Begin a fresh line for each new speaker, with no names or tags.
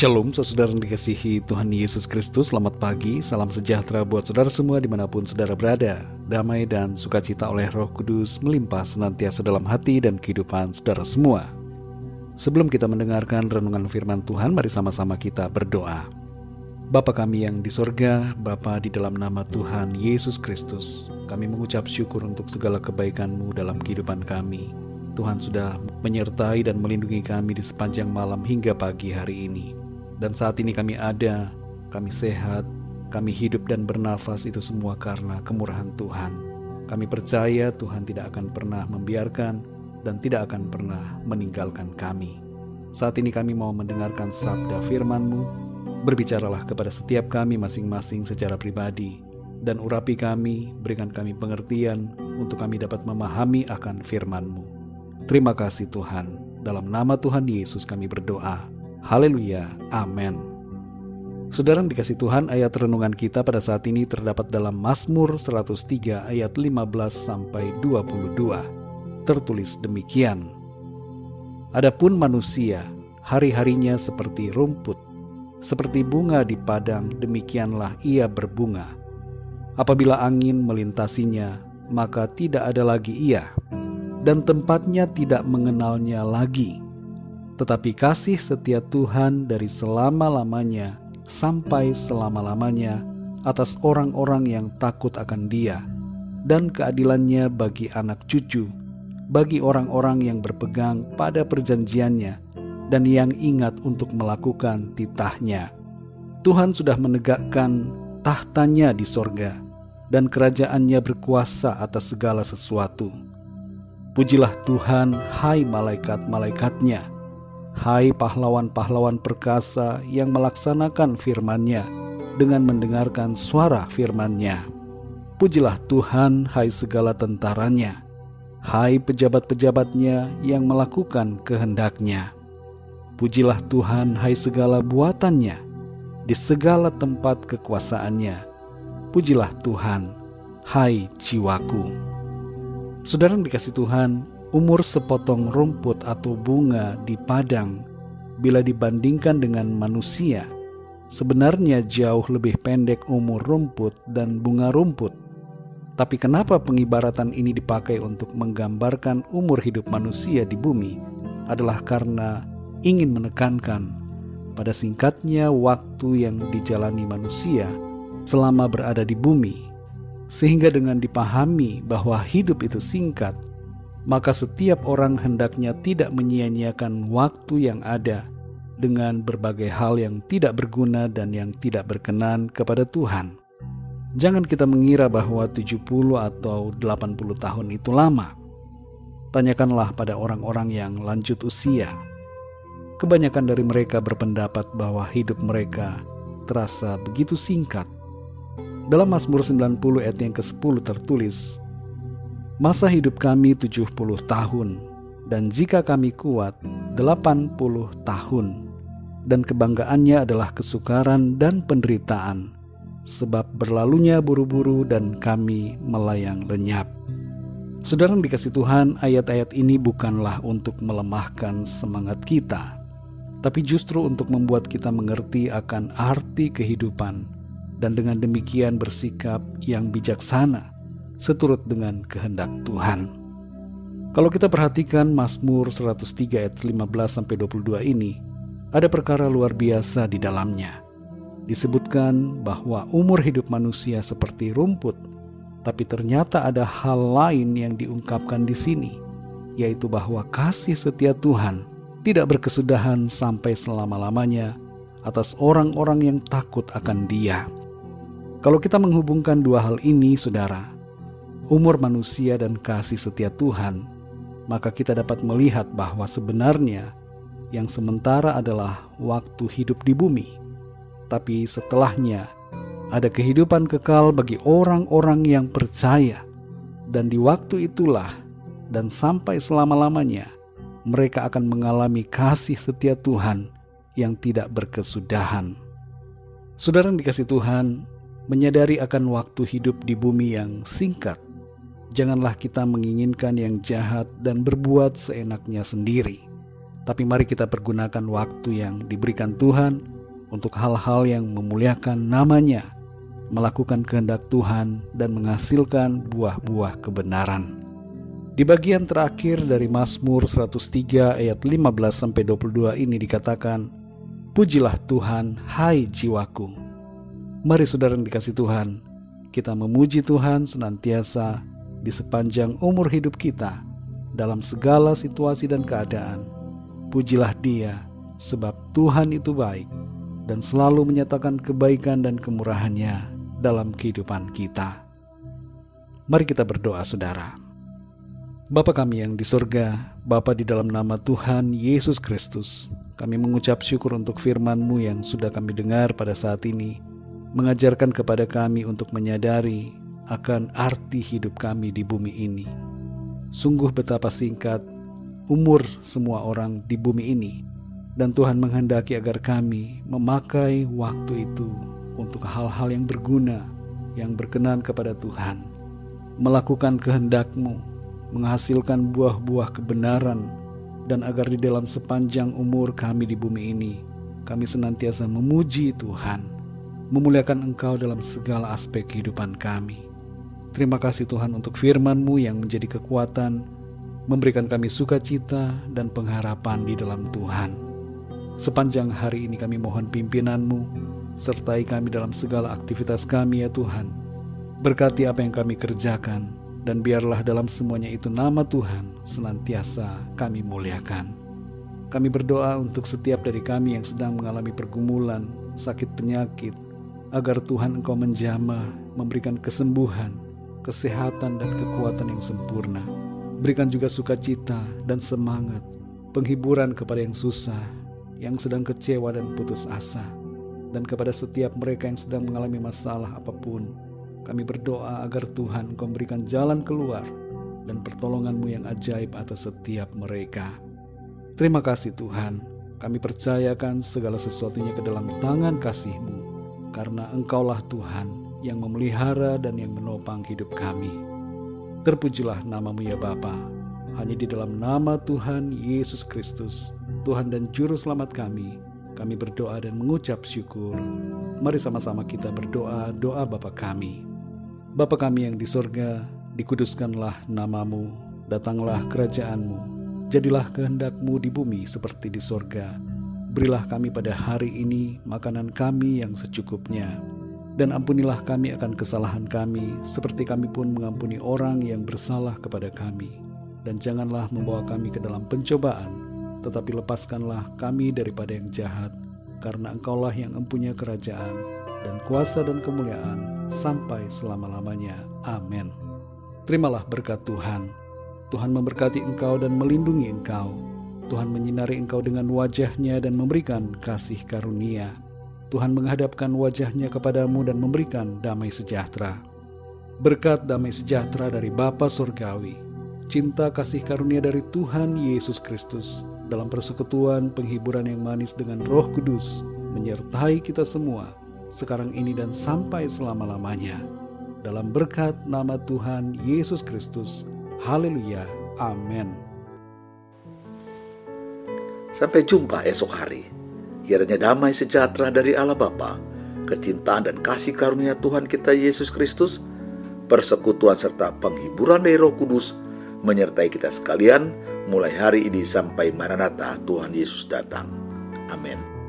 Shalom, saudara yang dikasihi Tuhan Yesus Kristus. Selamat pagi, salam sejahtera buat saudara semua di mana pun saudara berada. Damai dan sukacita oleh Roh Kudus melimpah senantiasa dalam hati dan kehidupan saudara semua. Sebelum kita mendengarkan renungan firman Tuhan, mari sama-sama kita berdoa. Bapa kami yang di sorga, Bapa di dalam nama Tuhan Yesus Kristus, kami mengucap syukur untuk segala kebaikan-Mu dalam kehidupan kami. Tuhan sudah menyertai dan melindungi kami di sepanjang malam hingga pagi hari ini. Dan saat ini kami ada, kami sehat, kami hidup dan bernafas itu semua karena kemurahan Tuhan. Kami percaya Tuhan tidak akan pernah membiarkan dan tidak akan pernah meninggalkan kami. Saat ini kami mau mendengarkan sabda firman-Mu. Berbicaralah kepada setiap kami masing-masing secara pribadi, dan urapi kami, berikan kami pengertian untuk kami dapat memahami akan firman-Mu. Terima kasih Tuhan. Dalam nama Tuhan Yesus kami berdoa. Haleluya. Amin. Saudara dikasih Tuhan, ayat renungan kita pada saat ini terdapat dalam Mazmur 103 ayat 15 sampai 22. Tertulis demikian. Adapun manusia, hari-harinya seperti rumput, seperti bunga di padang, demikianlah ia berbunga. Apabila angin melintasinya, maka tidak ada lagi ia dan tempatnya tidak mengenalnya lagi. Tetapi kasih setia Tuhan dari selama-lamanya sampai selama-lamanya atas orang-orang yang takut akan Dia, dan keadilannya bagi anak cucu, bagi orang-orang yang berpegang pada perjanjiannya dan yang ingat untuk melakukan titahnya. Tuhan sudah menegakkan tahtanya di sorga, dan kerajaannya berkuasa atas segala sesuatu Pujilah Tuhan, hai malaikat-malaikatnya, hai pahlawan-pahlawan perkasa yang melaksanakan firman-Nya dengan mendengarkan suara firman-Nya. Pujilah Tuhan, hai segala tentaranya, hai pejabat-pejabatnya yang melakukan kehendaknya. Pujilah Tuhan, hai segala buatannya, di segala tempat kekuasaannya. Pujilah Tuhan, hai jiwaku. Saudara yang dikasih Tuhan, umur sepotong rumput atau bunga di padang bila dibandingkan dengan manusia, sebenarnya jauh lebih pendek umur rumput dan bunga rumput. Tapi kenapa pengibaratan ini dipakai untuk menggambarkan umur hidup manusia di bumi adalah karena ingin menekankan pada singkatnya waktu yang dijalani manusia selama berada di bumi sehingga dengan dipahami bahwa hidup itu singkat, maka setiap orang hendaknya tidak menyia-nyiakan waktu yang ada dengan berbagai hal yang tidak berguna dan yang tidak berkenan kepada Tuhan. Jangan kita mengira bahwa 70 atau 80 tahun itu lama. Tanyakanlah pada orang-orang yang lanjut usia. Kebanyakan dari mereka berpendapat bahwa hidup mereka terasa begitu singkat dalam Mazmur 90 ayat yang ke-10 tertulis, Masa hidup kami 70 tahun, dan jika kami kuat 80 tahun, dan kebanggaannya adalah kesukaran dan penderitaan, sebab berlalunya buru-buru dan kami melayang lenyap. Saudara yang dikasih Tuhan, ayat-ayat ini bukanlah untuk melemahkan semangat kita, tapi justru untuk membuat kita mengerti akan arti kehidupan dan dengan demikian bersikap yang bijaksana seturut dengan kehendak Tuhan. Kalau kita perhatikan Mazmur 103 ayat 15 sampai 22 ini, ada perkara luar biasa di dalamnya. Disebutkan bahwa umur hidup manusia seperti rumput, tapi ternyata ada hal lain yang diungkapkan di sini, yaitu bahwa kasih setia Tuhan tidak berkesudahan sampai selama-lamanya atas orang-orang yang takut akan Dia. Kalau kita menghubungkan dua hal ini, saudara, umur manusia dan kasih setia Tuhan, maka kita dapat melihat bahwa sebenarnya yang sementara adalah waktu hidup di bumi, tapi setelahnya ada kehidupan kekal bagi orang-orang yang percaya, dan di waktu itulah dan sampai selama-lamanya mereka akan mengalami kasih setia Tuhan yang tidak berkesudahan. Saudara yang dikasih Tuhan, menyadari akan waktu hidup di bumi yang singkat. Janganlah kita menginginkan yang jahat dan berbuat seenaknya sendiri. Tapi mari kita pergunakan waktu yang diberikan Tuhan untuk hal-hal yang memuliakan namanya, melakukan kehendak Tuhan dan menghasilkan buah-buah kebenaran. Di bagian terakhir dari Mazmur 103 ayat 15 sampai 22 ini dikatakan, Pujilah Tuhan, hai jiwaku. Mari saudara yang dikasih Tuhan, kita memuji Tuhan senantiasa di sepanjang umur hidup kita dalam segala situasi dan keadaan. Pujilah Dia, sebab Tuhan itu baik dan selalu menyatakan kebaikan dan kemurahannya dalam kehidupan kita. Mari kita berdoa, saudara. Bapa kami yang di sorga, Bapa di dalam nama Tuhan Yesus Kristus, kami mengucap syukur untuk firman-Mu yang sudah kami dengar pada saat ini, mengajarkan kepada kami untuk menyadari akan arti hidup kami di bumi ini. Sungguh betapa singkat umur semua orang di bumi ini, dan Tuhan menghendaki agar kami memakai waktu itu untuk hal-hal yang berguna, yang berkenan kepada Tuhan, melakukan kehendak-Mu, menghasilkan buah-buah kebenaran, dan agar di dalam sepanjang umur kami di bumi ini, kami senantiasa memuji Tuhan, memuliakan Engkau dalam segala aspek kehidupan kami. Terima kasih Tuhan untuk firman-Mu yang menjadi kekuatan, memberikan kami sukacita dan pengharapan di dalam Tuhan. Sepanjang hari ini kami mohon pimpinan-Mu, sertai kami dalam segala aktivitas kami ya Tuhan. Berkati apa yang kami kerjakan, dan biarlah dalam semuanya itu nama Tuhan senantiasa kami muliakan. Kami berdoa untuk setiap dari kami yang sedang mengalami pergumulan, sakit penyakit, agar Tuhan Engkau menjamah, memberikan kesembuhan, kesehatan dan kekuatan yang sempurna. Berikan juga sukacita dan semangat, penghiburan kepada yang susah, yang sedang kecewa dan putus asa, dan kepada setiap mereka yang sedang mengalami masalah apa pun, kami berdoa agar Tuhan Engkau memberikan jalan keluar dan pertolonganmu yang ajaib atas setiap mereka. Terima kasih Tuhan, kami percayakan segala sesuatunya ke dalam tangan kasih-Mu, karena Engkaulah Tuhan yang memelihara dan yang menopang hidup kami. Terpujilah namamu ya Bapa, hanya di dalam nama Tuhan Yesus Kristus, Tuhan dan Juru Selamat kami, kami berdoa dan mengucap syukur. Mari sama-sama kita berdoa doa Bapa kami. Bapa kami yang di sorga, dikuduskanlah namamu, datanglah kerajaanmu, jadilah kehendakmu di bumi seperti di sorga. Berilah kami pada hari ini makanan kami yang secukupnya, dan ampunilah kami akan kesalahan kami, seperti kami pun mengampuni orang yang bersalah kepada kami. Dan janganlah membawa kami ke dalam pencobaan, tetapi lepaskanlah kami daripada yang jahat, karena Engkaulah yang empunya kerajaan, dan kuasa dan kemuliaan sampai selama-lamanya. Amin. Terimalah berkat Tuhan. Tuhan memberkati engkau dan melindungi engkau. Tuhan menyinari engkau dengan wajahnya dan memberikan kasih karunia. Tuhan menghadapkan wajahnya kepadamu dan memberikan damai sejahtera. Berkat damai sejahtera dari Bapa Surgawi, cinta kasih karunia dari Tuhan Yesus Kristus, dalam persekutuan penghiburan yang manis dengan roh kudus, menyertai kita semua, sekarang ini dan sampai selama-lamanya. Dalam berkat nama Tuhan Yesus Kristus. Haleluya. Amin.
Sampai jumpa esok hari. Kiranya damai sejahtera dari Allah Bapa, kecintaan dan kasih karunia Tuhan kita Yesus Kristus, persekutuan serta penghiburan dari Roh Kudus menyertai kita sekalian mulai hari ini sampai Maranatha Tuhan Yesus datang. Amin.